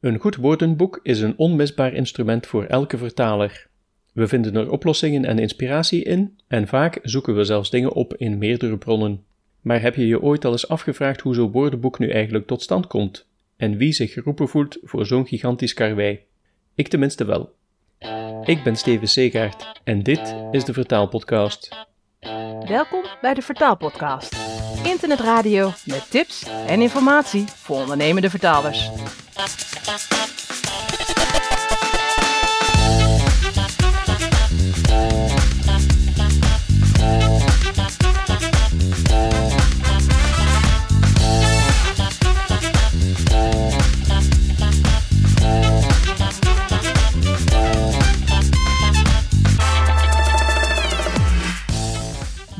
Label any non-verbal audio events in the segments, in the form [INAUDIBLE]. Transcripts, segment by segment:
Een goed woordenboek is een onmisbaar instrument voor elke vertaler. We vinden er oplossingen en inspiratie in, en vaak zoeken we zelfs dingen op in meerdere bronnen. Maar heb je je ooit al eens afgevraagd hoe zo'n woordenboek nu eigenlijk tot stand komt? En wie zich geroepen voelt voor zo'n gigantisch karwei? Ik tenminste wel. Ik ben Steven Segaert en dit is de Vertaalpodcast. Welkom bij de Vertaalpodcast. Internetradio met tips en informatie voor ondernemende vertalers.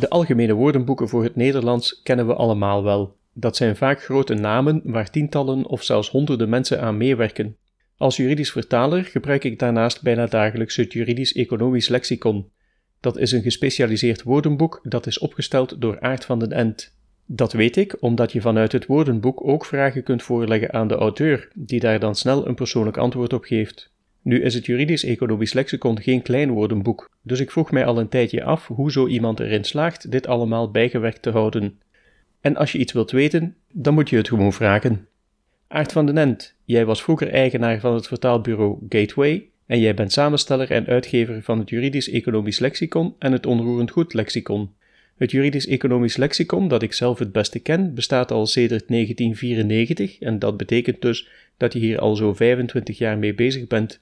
De algemene woordenboeken voor het Nederlands kennen we allemaal wel. Dat zijn vaak grote namen waar tientallen of zelfs honderden mensen aan meewerken. Als juridisch vertaler gebruik ik daarnaast bijna dagelijks het Juridisch-Economisch Lexicon. Dat is een gespecialiseerd woordenboek dat is opgesteld door Aart van den End. Dat weet ik omdat je vanuit het woordenboek ook vragen kunt voorleggen aan de auteur, die daar dan snel een persoonlijk antwoord op geeft. Nu is het Juridisch-Economisch Lexicon geen klein woordenboek, dus ik vroeg mij al een tijdje af hoe zo iemand erin slaagt dit allemaal bijgewerkt te houden. En als je iets wilt weten, dan moet je het gewoon vragen. Aart van den End, jij was vroeger eigenaar van het vertaalbureau Gateway en jij bent samensteller en uitgever van het Juridisch-Economisch Lexicon en het Onroerend Goed Lexicon. Het Juridisch-Economisch Lexicon, dat ik zelf het beste ken, bestaat al sedert 1994 en dat betekent dus dat je hier al zo 25 jaar mee bezig bent.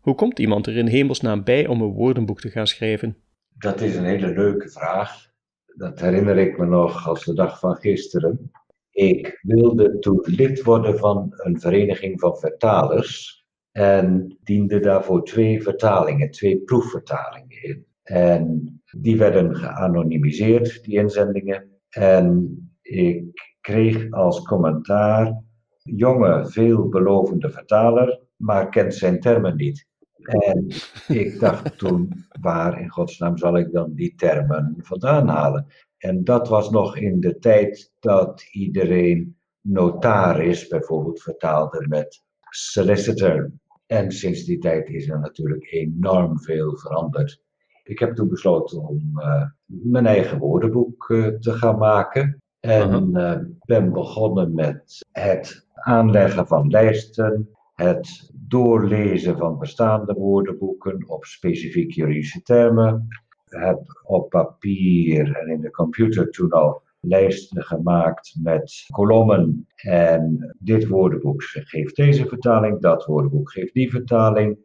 Hoe komt iemand er in hemelsnaam bij om een woordenboek te gaan schrijven? Dat is een hele leuke vraag. Dat herinner ik me nog als de dag van gisteren. Ik wilde toen lid worden van een vereniging van vertalers en diende daarvoor twee vertalingen, twee proefvertalingen in. En die werden geanonimiseerd, die inzendingen. En ik kreeg als commentaar: jonge, veelbelovende vertaler, maar kent zijn termen niet. En ik dacht toen, waar in godsnaam zal ik dan die termen vandaan halen? En dat was nog in de tijd dat iedereen notaris bijvoorbeeld vertaalde met solicitor. En sinds die tijd is er natuurlijk enorm veel veranderd. Ik heb toen besloten om uh, mijn eigen woordenboek uh, te gaan maken. En uh, ben begonnen met het aanleggen van lijsten, het doorlezen van bestaande woordenboeken op specifiek juridische termen. Heb op papier en in de computer toen al lijsten gemaakt met kolommen. En dit woordenboek geeft deze vertaling, dat woordenboek geeft die vertaling.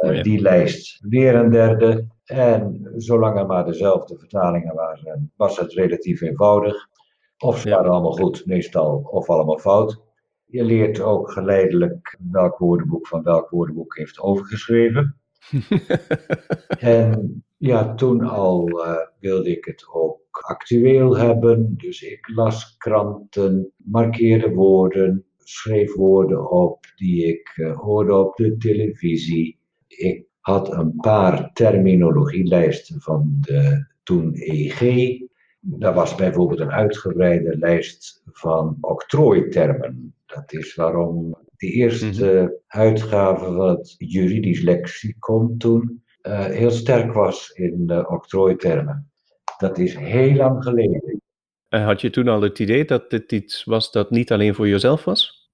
Oh ja. Die lijst weer een derde. En zolang er maar dezelfde vertalingen waren, was het relatief eenvoudig. Of ze waren allemaal goed, meestal, of allemaal fout. Je leert ook geleidelijk welk woordenboek van welk woordenboek heeft overgeschreven. [LAUGHS] en ja, toen al uh, wilde ik het ook actueel hebben. Dus ik las kranten, markeerde woorden, schreef woorden op die ik uh, hoorde op de televisie. Ik had een paar terminologielijsten van de toen EG. Daar was bijvoorbeeld een uitgebreide lijst van octrooitermen. Dat is waarom de eerste -hmm. uitgave van het juridisch lexicon toen uh, heel sterk was in uh, octrooitermen. Dat is heel lang geleden. Uh, had je toen al het idee dat dit iets was dat niet alleen voor jezelf was?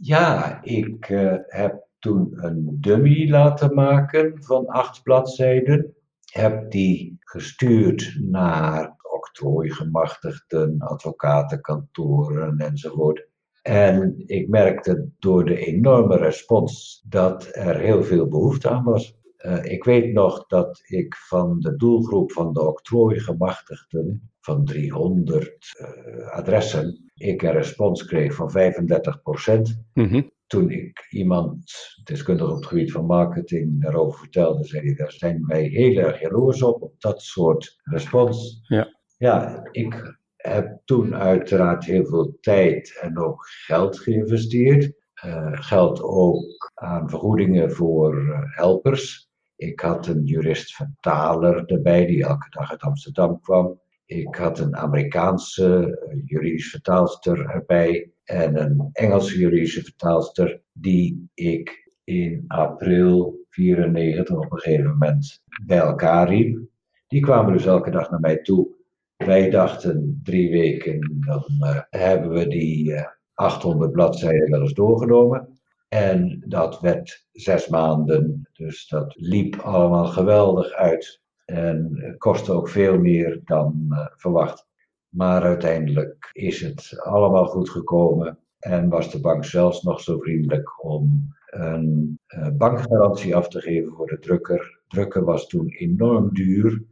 Ja, ik heb toen een dummy laten maken van acht bladzijden. Heb die gestuurd naar octrooigemachtigden, advocatenkantoren enzovoort. En ik merkte door de enorme respons dat er heel veel behoefte aan was. Uh, ik weet nog dat ik van de doelgroep van de octrooigemachtigden, van 300 uh, adressen, ik een respons kreeg van 35 procent. Mm -hmm. Toen ik iemand, deskundig op het gebied van marketing, daarover vertelde, zei hij, daar zijn wij heel erg jaloers op, op dat soort respons. Ja. Ja, ik heb toen uiteraard heel veel tijd en ook geld geïnvesteerd. Uh, geld ook aan vergoedingen voor uh, helpers. Ik had een jurist-vertaler erbij die elke dag uit Amsterdam kwam. Ik had een Amerikaanse uh, juridisch vertaalster erbij. en een Engelse juridische vertaalster die ik in april 94 op een gegeven moment bij elkaar riep. Die kwamen dus elke dag naar mij toe. Wij dachten drie weken, dan uh, hebben we die uh, 800 bladzijden wel eens doorgenomen. En dat werd zes maanden, dus dat liep allemaal geweldig uit. En kostte ook veel meer dan uh, verwacht. Maar uiteindelijk is het allemaal goed gekomen. En was de bank zelfs nog zo vriendelijk om een bankgarantie af te geven voor de drukker. Drukken was toen enorm duur.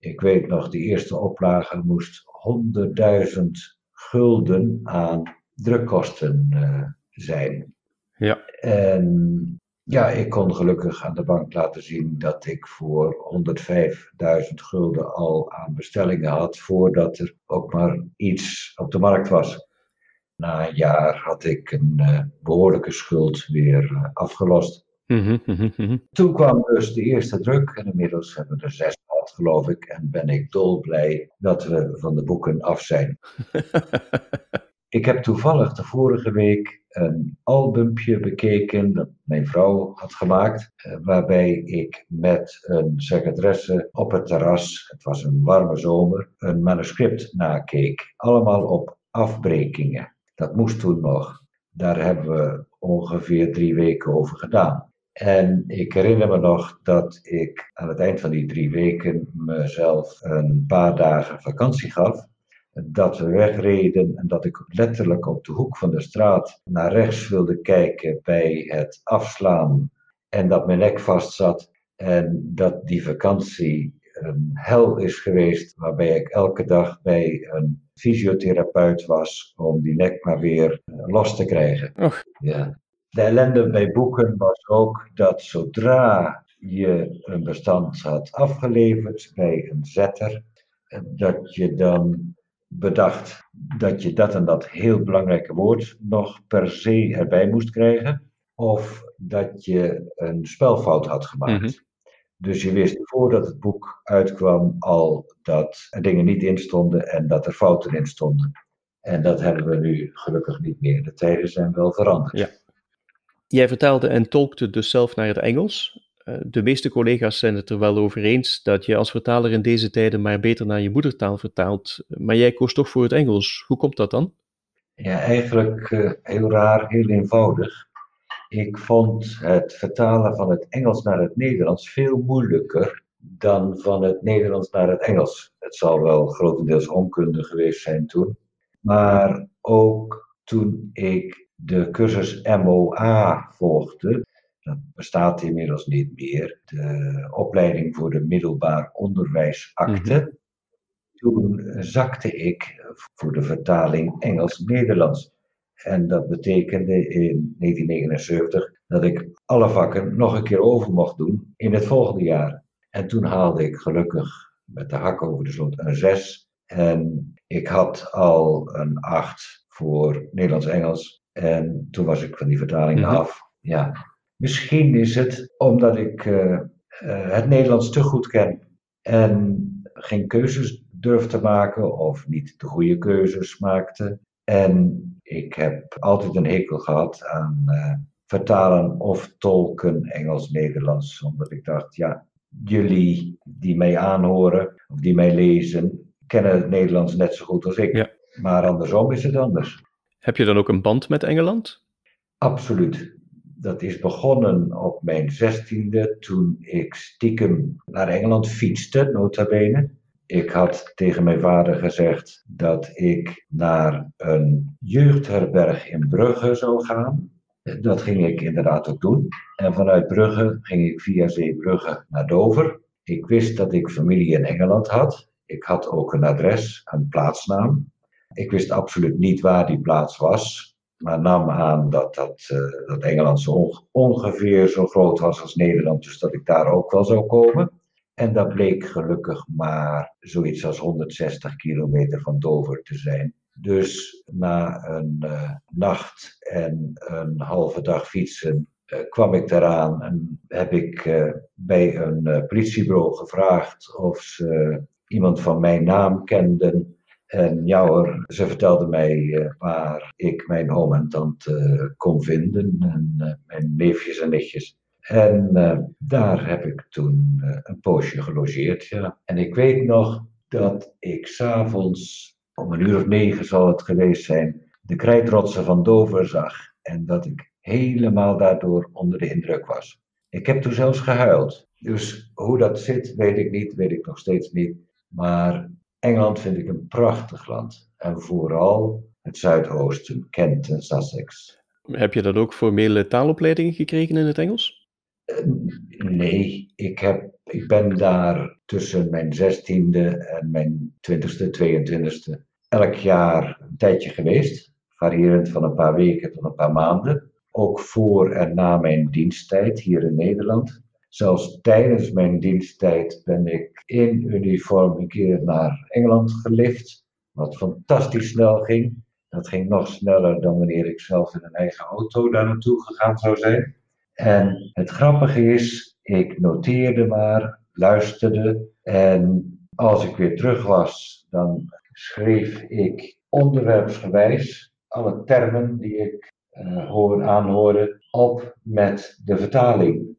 Ik weet nog, de eerste oplage moest 100.000 gulden aan drukkosten uh, zijn. Ja. En ja, ik kon gelukkig aan de bank laten zien dat ik voor 105.000 gulden al aan bestellingen had, voordat er ook maar iets op de markt was. Na een jaar had ik een uh, behoorlijke schuld weer uh, afgelost. Mm -hmm. Toen kwam dus de eerste druk en inmiddels hebben we er zes geloof ik. En ben ik dolblij dat we van de boeken af zijn. [LAUGHS] ik heb toevallig de vorige week een albumpje bekeken dat mijn vrouw had gemaakt, waarbij ik met een secretaresse op het terras, het was een warme zomer, een manuscript nakeek. Allemaal op afbrekingen. Dat moest toen nog. Daar hebben we ongeveer drie weken over gedaan. En ik herinner me nog dat ik aan het eind van die drie weken mezelf een paar dagen vakantie gaf dat we wegreden en dat ik letterlijk op de hoek van de straat naar rechts wilde kijken bij het afslaan en dat mijn nek vast zat en dat die vakantie een hel is geweest waarbij ik elke dag bij een fysiotherapeut was om die nek maar weer los te krijgen. Och. Ja. De ellende bij boeken was ook dat zodra je een bestand had afgeleverd bij een zetter, dat je dan bedacht dat je dat en dat heel belangrijke woord nog per se erbij moest krijgen, of dat je een spelfout had gemaakt. Mhm. Dus je wist voordat het boek uitkwam al dat er dingen niet in stonden en dat er fouten in stonden. En dat hebben we nu gelukkig niet meer. De tijden zijn wel veranderd. Ja. Jij vertaalde en tolkte dus zelf naar het Engels. Uh, De meeste collega's zijn het er wel over eens dat je als vertaler in deze tijden maar beter naar je moedertaal vertaalt. Maar jij koos toch voor het Engels. Hoe komt dat dan? Ja, eigenlijk uh, heel raar, heel eenvoudig. Ik vond het vertalen van het Engels naar het Nederlands veel moeilijker dan van het Nederlands naar het Engels. Het zal wel grotendeels onkunde geweest zijn toen. Maar ook toen ik de cursus MOA volgde, dat bestaat inmiddels niet meer, de opleiding voor de middelbaar onderwijsakte. Mhm. Toen zakte ik voor de vertaling Engels-Nederlands. En dat betekende in 1979 dat ik alle vakken nog een keer over mocht doen in het volgende jaar. En toen haalde ik gelukkig met de hak over de sloot een 6. En ik had al een 8 voor Nederlands-Engels. En toen was ik van die vertaling Mhm. af. Ja. Misschien is het omdat ik eh, eh, het Nederlands te goed ken en geen keuzes durf te maken of niet de goede keuzes maakte. En ik heb altijd een hekel gehad aan eh, vertalen of tolken Engels-Nederlands, omdat ik dacht, ja, jullie die mij aanhoren of die mij lezen, kennen het Nederlands net zo goed als ik. Ja. Maar andersom is het anders. Heb je dan ook een band met Engeland? Absoluut. Dat is begonnen op mijn zestiende toen ik stiekem naar Engeland fietste, nota bene. Ik had tegen mijn vader gezegd dat ik naar een jeugdherberg in Brugge zou gaan. Dat ging ik inderdaad ook doen. En vanuit Brugge ging ik via Zeebrugge naar Dover. Ik wist dat ik familie in Engeland had. Ik had ook een adres, een plaatsnaam. Ik wist absoluut niet waar die plaats was, maar nam aan dat, dat, uh, dat Engeland zo onge ongeveer zo groot was als Nederland, dus dat ik daar ook wel zou komen. En dat bleek gelukkig maar zoiets als 160 kilometer van Dover te zijn. Dus na een uh, nacht en een halve dag fietsen uh, kwam ik eraan en heb ik bij een politiebureau gevraagd of ze iemand van mijn naam kenden. En ja hoor, ze vertelde mij eh, waar ik mijn oom en tante eh, kon vinden. En uh, mijn neefjes en nichtjes. En daar heb ik toen een poosje gelogeerd, ja. En ik weet nog dat ik s'avonds, om een uur of negen zal het geweest zijn, de krijtrotsen van Dover zag. En dat ik helemaal daardoor onder de indruk was. Ik heb toen zelfs gehuild. Dus hoe dat zit, weet ik niet, weet ik nog steeds niet. Maar Engeland vind ik een prachtig land. En vooral het Zuidoosten, Kent en Sussex. Heb je dan ook formele taalopleidingen gekregen in het Engels? Eh, nee, ik, heb, ik ben daar tussen mijn zestiende en mijn twintigste, 22e elk jaar een tijdje geweest. Variërend van een paar weken tot een paar maanden. Ook voor en na mijn diensttijd hier in Nederland. Zelfs tijdens mijn diensttijd ben ik in uniform een keer naar Engeland gelift, wat fantastisch snel ging. Dat ging nog sneller dan wanneer ik zelf in een eigen auto daar naartoe gegaan zou zijn. En het grappige is, ik noteerde maar, luisterde en als ik weer terug was, dan schreef ik onderwerpsgewijs alle termen die ik uh, hoor, aanhoorde op met de vertaling.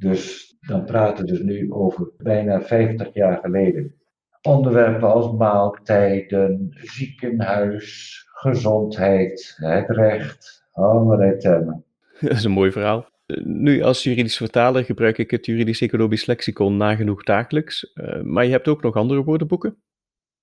Dus dan praten we dus nu over bijna 50 jaar geleden. Onderwerpen als maaltijden, ziekenhuis, gezondheid, het recht, allerlei termen. [LAUGHS] Dat is een mooi verhaal. Nu, als juridisch vertaler gebruik ik het juridisch-economisch lexicon nagenoeg dagelijks, eh, maar je hebt ook nog andere woordenboeken?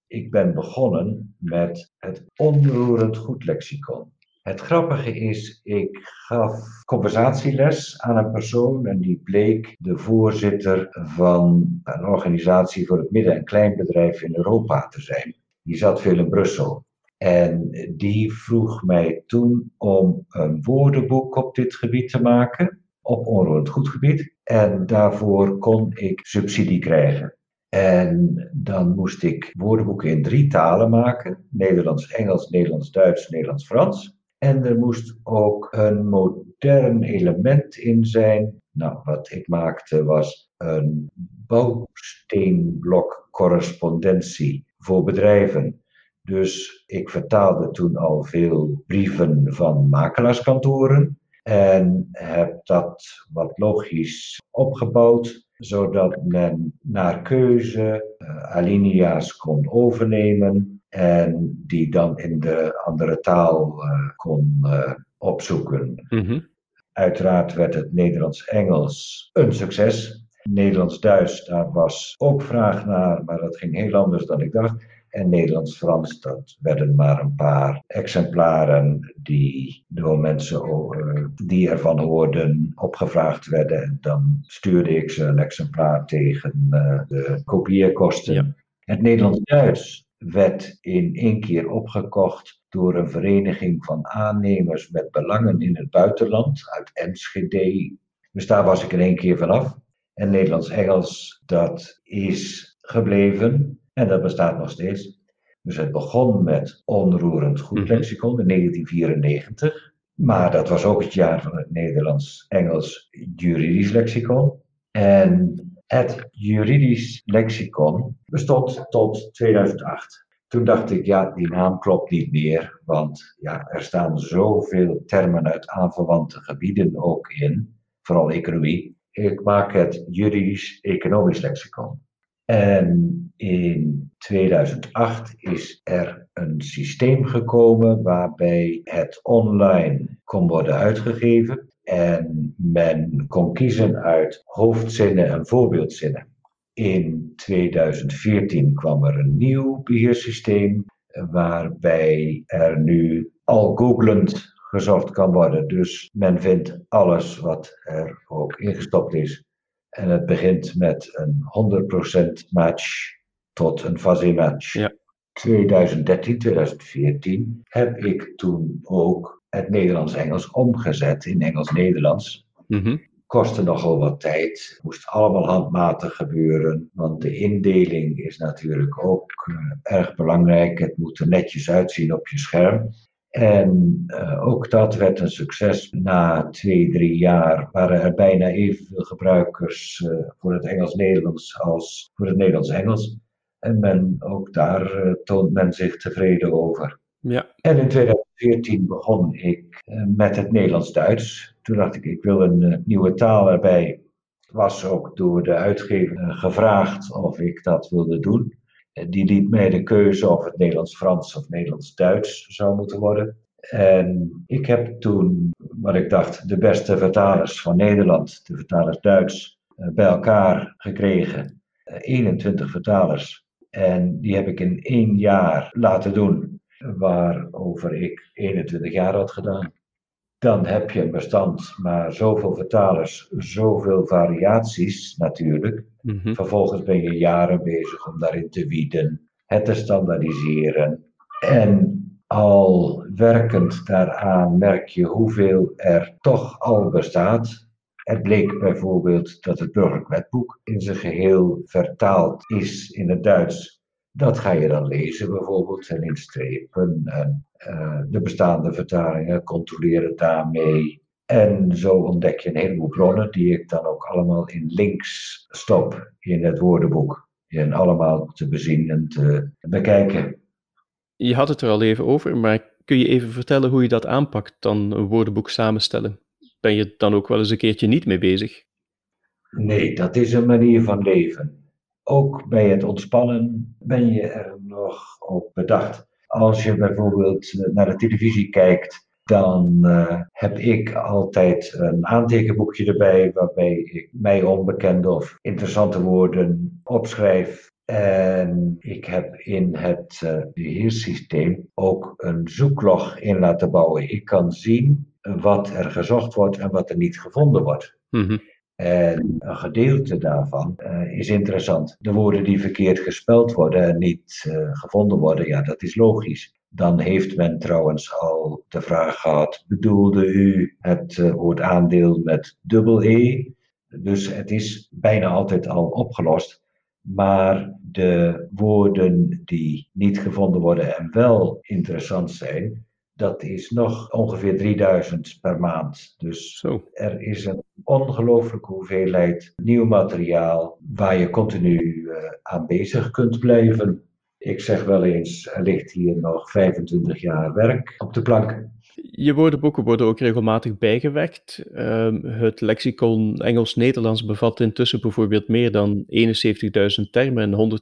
Ik ben begonnen met het onroerend goed lexicon. Het grappige is, ik gaf conversatieles aan een persoon en die bleek de voorzitter van een organisatie voor het midden- en kleinbedrijf in Europa te zijn. Die zat veel in Brussel. En die vroeg mij toen om een woordenboek op dit gebied te maken, op onroerend goedgebied. En daarvoor kon ik subsidie krijgen. En dan moest ik woordenboeken in drie talen maken: Nederlands, Engels, Nederlands, Duits, Nederlands, Frans. En er moest ook een modern element in zijn. Nou, wat ik maakte was een bouwsteenblok correspondentie voor bedrijven. Dus ik vertaalde toen al veel brieven van makelaarskantoren en heb dat wat logisch opgebouwd, zodat men naar keuze uh, alinea's kon overnemen en die dan in de andere taal uh, kon uh, opzoeken. Mm-hmm. Uiteraard werd het Nederlands-Engels een succes. Nederlands-Duits, daar was ook vraag naar, maar dat ging heel anders dan ik dacht. En Nederlands-Frans, dat werden maar een paar exemplaren die door mensen uh, die ervan hoorden opgevraagd werden. En dan stuurde ik ze een exemplaar tegen de kopieerkosten. Ja. Het Nederlands-Duits, werd in één keer opgekocht door een vereniging van aannemers met belangen in het buitenland uit Enschede. Dus daar was ik in één keer vanaf. En Nederlands-Engels, dat is gebleven en dat bestaat nog steeds. Dus het begon met onroerend goed mhm. lexicon in 1994. Maar dat was ook het jaar van het Nederlands-Engels juridisch lexicon. En het juridisch lexicon bestond tot 2008. Toen dacht ik, ja, die naam klopt niet meer, want ja, er staan zoveel termen uit aanverwante gebieden ook in, vooral economie. Ik maak het juridisch-economisch lexicon. En in 2008 is er een systeem gekomen waarbij het online kon worden uitgegeven. En men kon kiezen uit hoofdzinnen en voorbeeldzinnen. In 2014 kwam er een nieuw beheersysteem waarbij er nu al googlend gezocht kan worden. Dus men vindt alles wat er ook ingestopt is. En het begint met een 100% match tot een fuzzy match. Ja. 2013, 2014 heb ik toen ook het Nederlands-Engels omgezet in Engels-Nederlands. Mm Kostte nogal wat tijd, moest allemaal handmatig gebeuren, want de indeling is natuurlijk ook uh, erg belangrijk. Het moet er netjes uitzien op je scherm. En uh, ook dat werd een succes. Na twee, drie jaar waren er bijna evenveel gebruikers uh, voor het Engels-Nederlands als voor het Nederlands-Engels. En men, ook daar eh, toont men zich tevreden over. Ja. En in 2014 begon ik eh, met het Nederlands-Duits. Toen dacht ik, ik wil een eh, nieuwe taal erbij. Was ook door de uitgever gevraagd of ik dat wilde doen. Die liet mij de keuze of het Nederlands-Frans of Nederlands-Duits zou moeten worden. En ik heb toen, wat ik dacht, de beste vertalers van Nederland, de vertalers Duits, bij elkaar gekregen. 21 vertalers. En die heb ik in één jaar laten doen, waarover ik 21 jaar had gedaan. Dan heb je een bestand, maar zoveel vertalers, zoveel variaties natuurlijk. Mhm. Vervolgens ben je jaren bezig om daarin te wieden, het te standaardiseren. En al werkend daaraan merk je hoeveel er toch al bestaat. Het bleek bijvoorbeeld dat het burgerlijk wetboek in zijn geheel vertaald is in het Duits. Dat ga je dan lezen bijvoorbeeld en in strepen en uh, de bestaande vertalingen controleren daarmee. En zo ontdek je een heleboel bronnen die ik dan ook allemaal in links stop in het woordenboek. En allemaal te bezien en te bekijken. Je had het er al even over, maar kun je even vertellen hoe je dat aanpakt, dan een woordenboek samenstellen? Ben je dan ook wel eens een keertje niet mee bezig? Nee, dat is een manier van leven. Ook bij het ontspannen ben je er nog op bedacht. Als je bijvoorbeeld eh, naar de televisie kijkt, dan uh, heb ik altijd een aantekenboekje erbij waarbij ik mij onbekende of interessante woorden opschrijf. En ik heb in het uh, beheerssysteem ook een zoeklog in laten bouwen. Ik kan zien wat er gezocht wordt en wat er niet gevonden wordt. Mhm. En een gedeelte daarvan uh, is interessant. De woorden die verkeerd gespeld worden en niet uh, gevonden worden, ja, dat is logisch. Dan heeft men trouwens al de vraag gehad: bedoelde u het uh, woord aandeel met dubbel E? Dus het is bijna altijd al opgelost. Maar de woorden die niet gevonden worden en wel interessant zijn, dat is nog ongeveer 3000 per maand. Dus Zo. er is een ongelooflijke hoeveelheid nieuw materiaal waar je continu uh, aan bezig kunt blijven. Ik zeg wel eens, er ligt hier nog 25 jaar werk op de plank. Je woordenboeken worden ook regelmatig bijgewerkt. Uh, het lexicon Engels-Nederlands bevat intussen bijvoorbeeld meer dan 71.000 termen en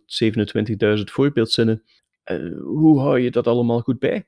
127.000 voorbeeldzinnen. Uh, hoe hou je dat allemaal goed bij?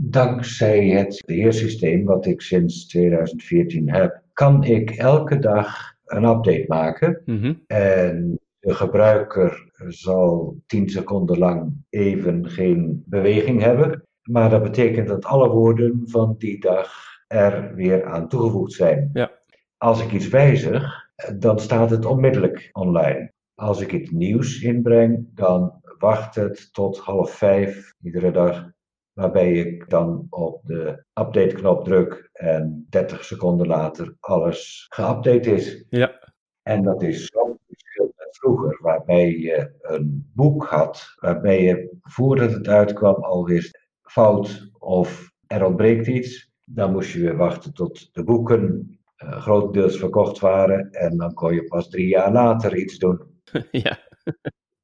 Dankzij het beheersysteem wat ik sinds 2014 heb, kan ik elke dag een update maken. Mm-hmm. En de gebruiker zal 10 seconden lang even geen beweging hebben. Maar dat betekent dat alle woorden van die dag er weer aan toegevoegd zijn. Ja. Als ik iets wijzig, dan staat het onmiddellijk online. Als ik iets nieuws inbreng, dan wacht het tot half vijf iedere dag waarbij ik dan op de update-knop druk en 30 seconden later alles geüpdate is. Ja. En dat is zo'n verschil met vroeger, waarbij je een boek had, waarbij je voordat het uitkwam alweer fout of er ontbreekt iets. Dan moest je weer wachten tot de boeken uh, grotendeels verkocht waren en dan kon je pas drie jaar later iets doen. [LAUGHS] ja.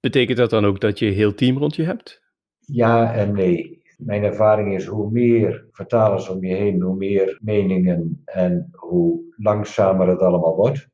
Betekent dat dan ook dat je heel team rond je hebt? Ja en nee. Mijn ervaring is hoe meer vertalers om je heen, hoe meer meningen en hoe langzamer het allemaal wordt.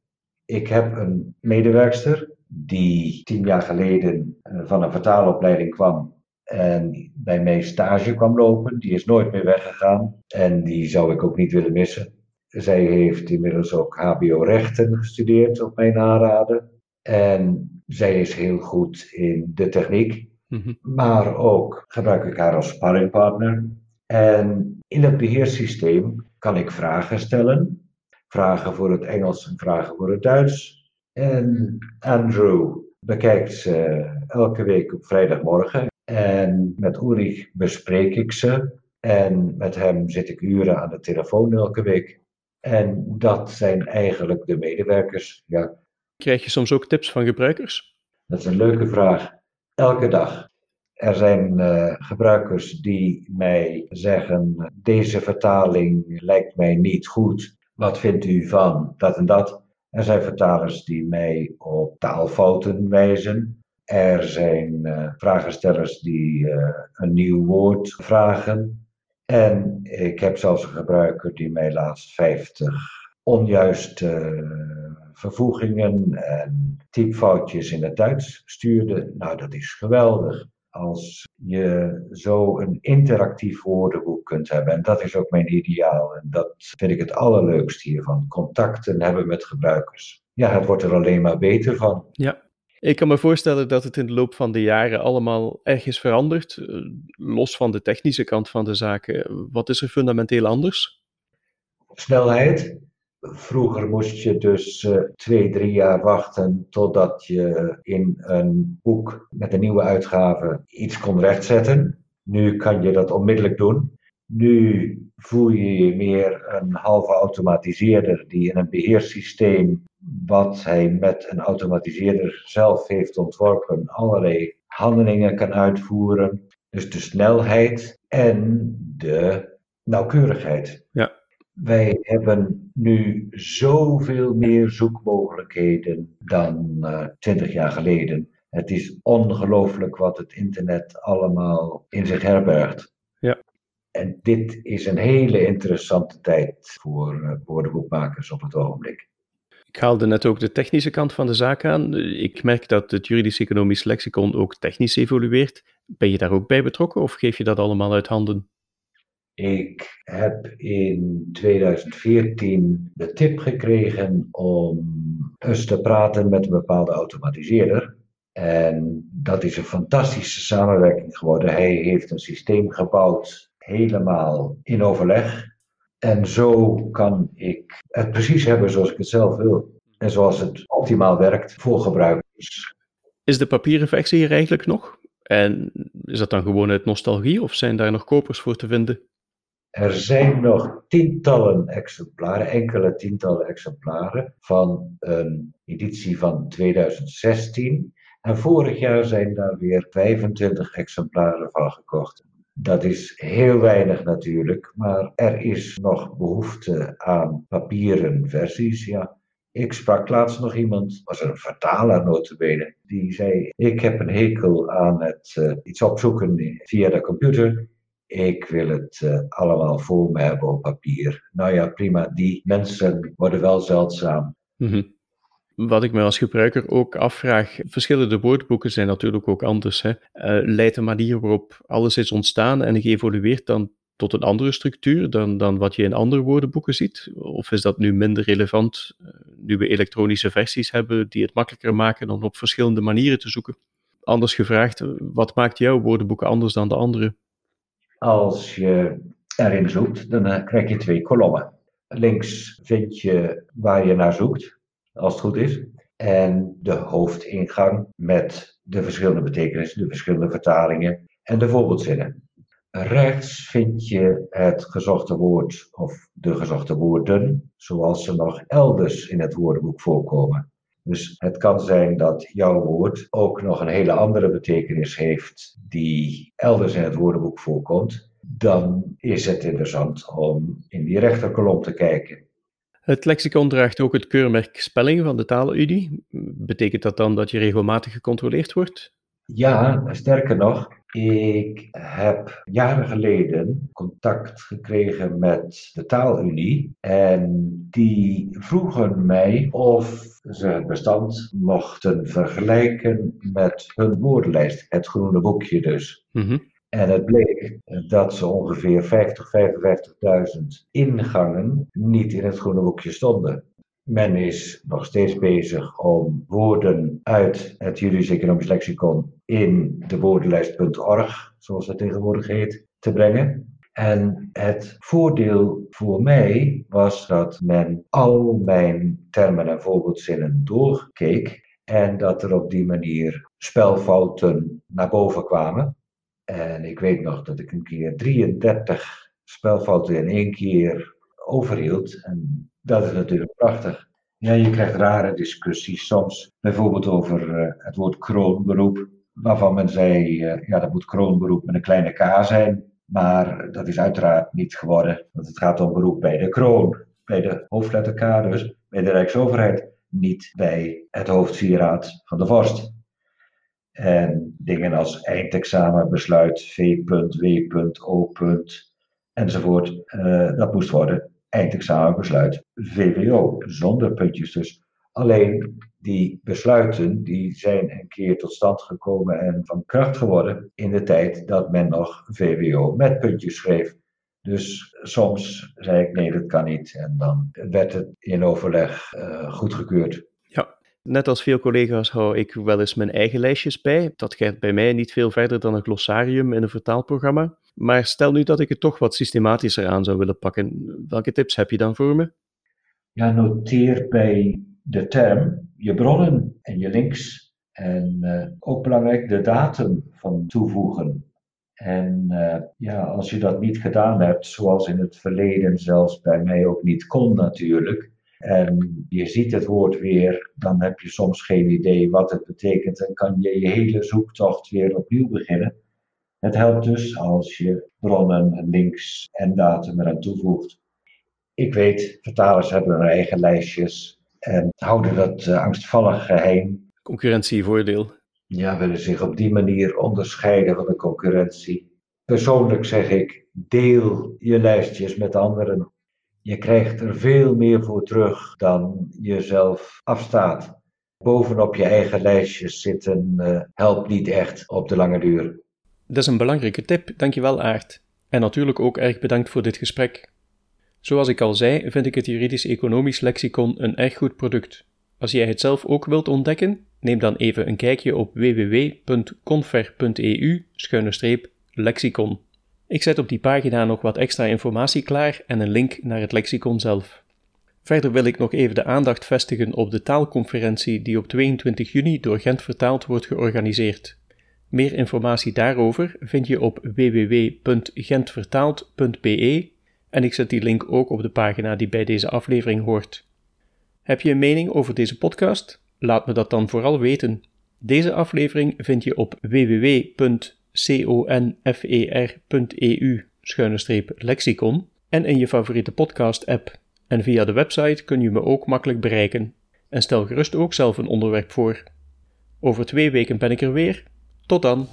Ik heb een medewerkster die tien jaar geleden van een vertaalopleiding kwam en bij mij stage kwam lopen. Die is nooit meer weggegaan en die zou ik ook niet willen missen. Zij heeft inmiddels ook HBO-rechten gestudeerd op mijn aanraden. En zij is heel goed in de techniek. Mm-hmm. Maar ook gebruik ik haar als sparringpartner. En in het beheerssysteem kan ik vragen stellen. Vragen voor het Engels en vragen voor het Duits. En Andrew bekijkt ze elke week op vrijdagmorgen. En met Ulrich bespreek ik ze. En met hem zit ik uren aan de telefoon elke week. En dat zijn eigenlijk de medewerkers. Ja. Krijg je soms ook tips van gebruikers? Dat is een leuke vraag. Elke dag. Er zijn uh, gebruikers die mij zeggen: deze vertaling lijkt mij niet goed. Wat vindt u van dat en dat? Er zijn vertalers die mij op taalfouten wijzen. Er zijn uh, vragenstellers die uh, een nieuw woord vragen. En ik heb zelfs een gebruiker die mij laatst 50 onjuiste vervoegingen en typfoutjes in het Duits stuurde. Nou, dat is geweldig. Als je zo een interactief woordenboek kunt hebben. En dat is ook mijn ideaal. En dat vind ik het allerleukst hiervan. Contacten hebben met gebruikers. Ja, het wordt er alleen maar beter van. Ja, ik kan me voorstellen dat het in de loop van de jaren allemaal ergens verandert, eh, los van de technische kant van de zaken. Wat is er fundamenteel anders? Snelheid. Vroeger moest je dus uh, twee, drie jaar wachten totdat je in een boek met een nieuwe uitgave iets kon rechtzetten. Nu kan je dat onmiddellijk doen. Nu voel je je meer een halve automatiseerder die in een beheerssysteem wat hij met een automatiseerder zelf heeft ontworpen, allerlei handelingen kan uitvoeren. Dus de snelheid en de nauwkeurigheid. Ja. Wij hebben nu zoveel meer zoekmogelijkheden dan uh, twintig jaar geleden. Het is ongelooflijk wat het internet allemaal in zich herbergt. Ja. En dit is een hele interessante tijd voor woordenboekmakers op het ogenblik. Ik haalde net ook de technische kant van de zaak aan. Ik merk dat het juridisch-economisch lexicon ook technisch evolueert. Ben je daar ook bij betrokken of geef je dat allemaal uit handen? Ik heb in 2014 de tip gekregen om eens te praten met een bepaalde automatiseerder. En dat is een fantastische samenwerking geworden. Hij heeft een systeem gebouwd, helemaal in overleg. En zo kan ik het precies hebben zoals ik het zelf wil. En zoals het optimaal werkt voor gebruikers. Is de papieren versie er eigenlijk nog? En is dat dan gewoon uit nostalgie of zijn daar nog kopers voor te vinden? Er zijn nog tientallen exemplaren, enkele tientallen exemplaren van een editie van 2016. En vorig jaar zijn daar weer 25 exemplaren van gekocht. Dat is heel weinig natuurlijk, maar er is nog behoefte aan papieren versies. Ja. Ik sprak laatst nog iemand, was een vertaler notabene, die zei: Ik heb een hekel aan het uh, iets opzoeken via de computer. Ik wil het uh, allemaal voor me hebben op papier. Nou ja, prima. Die mensen worden wel zeldzaam. -hmm. Wat ik me als gebruiker ook afvraag, verschillende woordboeken zijn natuurlijk ook anders. Hè? Uh, leidt de manier waarop alles is ontstaan en geëvolueerd dan tot een andere structuur dan, dan wat je in andere woordenboeken ziet? Of is dat nu minder relevant uh, nu we elektronische versies hebben die het makkelijker maken om op verschillende manieren te zoeken? Anders gevraagd, wat maakt jouw woordenboeken anders dan de andere? Als je erin zoekt, dan uh, krijg je twee kolommen. Links vind je waar je naar zoekt als het goed is. En de hoofdingang met de verschillende betekenissen, de verschillende vertalingen en de voorbeeldzinnen. Rechts vind je het gezochte woord of de gezochte woorden, zoals ze nog elders in het woordenboek voorkomen. Dus het kan zijn dat jouw woord ook nog een hele andere betekenis heeft die elders in het woordenboek voorkomt. Dan is het interessant om in die rechterkolom te kijken. Het lexicon draagt ook het keurmerk spelling van de Talenunie. Betekent dat dan dat je regelmatig gecontroleerd wordt? Ja, sterker nog, ik heb jaren geleden contact gekregen met de Taalunie en die vroegen mij of ze het bestand mochten vergelijken met hun woordenlijst, het groene boekje dus. Mm en het bleek dat ze ongeveer 50, 55.000 ingangen niet in het groene boekje stonden. Men is nog steeds bezig om woorden uit het juridisch economisch lexicon in de woordenlijst.org, zoals dat tegenwoordig heet, te brengen. En het voordeel voor mij was dat men al mijn termen en voorbeeldzinnen doorkeek en dat er op die manier spelfouten naar boven kwamen. En ik weet nog dat ik een keer 33 spelfouten in één keer overhield. En dat is natuurlijk prachtig. Ja, je krijgt rare discussies soms. Bijvoorbeeld over uh, het woord kroonberoep. Waarvan men zei, uh, ja, dat moet kroonberoep met een kleine k zijn. Maar dat is uiteraard niet geworden. Want het gaat om beroep bij de kroon. Bij de hoofdletter K dus. Bij de Rijksoverheid. Niet bij het hoofdsieraad van de vorst. En dingen als eindexamenbesluit, V.W.O. enzovoort, uh, dat moest worden eindexamenbesluit VWO, zonder puntjes dus. Alleen die besluiten die zijn een keer tot stand gekomen en van kracht geworden in de tijd dat men nog VWO met puntjes schreef. Dus soms zei ik nee, dat kan niet. En dan werd het in overleg uh, goedgekeurd. Ja, net als veel collega's hou ik wel eens mijn eigen lijstjes bij. Dat gaat bij mij niet veel verder dan een glossarium in een vertaalprogramma. Maar stel nu dat ik het toch wat systematischer aan zou willen pakken. Welke tips heb je dan voor me? Ja, noteer bij de term je bronnen en je links. En uh, ook belangrijk de datum van toevoegen. En uh, ja, als je dat niet gedaan hebt, zoals in het verleden zelfs bij mij ook niet kon natuurlijk, en je ziet het woord weer, dan heb je soms geen idee wat het betekent en kan je je hele zoektocht weer opnieuw beginnen. Het helpt dus als je bronnen, links en datum eraan toevoegt. Ik weet, vertalers hebben hun eigen lijstjes en houden dat uh, angstvallig geheim. Concurrentievoordeel. Ja, willen zich op die manier onderscheiden van de concurrentie. Persoonlijk zeg ik, deel je lijstjes met anderen. Je krijgt er veel meer voor terug dan jezelf afstaat. Bovenop je eigen lijstjes zitten uh, helpt niet echt op de lange duur. Dat is een belangrijke tip, dankjewel Aart. En natuurlijk ook erg bedankt voor dit gesprek. Zoals ik al zei, vind ik het juridisch-economisch lexicon een erg goed product. Als jij het zelf ook wilt ontdekken, neem dan even een kijkje op www.confer.eu-lexicon. Ik zet op die pagina nog wat extra informatie klaar en een link naar het lexicon zelf. Verder wil ik nog even de aandacht vestigen op de taalconferentie die op 22 juni door Gent vertaald wordt georganiseerd. Meer informatie daarover vind je op www.gentvertaald.be en ik zet die link ook op de pagina die bij deze aflevering hoort. Heb je een mening over deze podcast? Laat me dat dan vooral weten. Deze aflevering vind je op www.confer.eu-lexicon en in je favoriete podcast-app. En via de website kun je me ook makkelijk bereiken. En stel gerust ook zelf een onderwerp voor. Over twee weken ben ik er weer. Tot dan!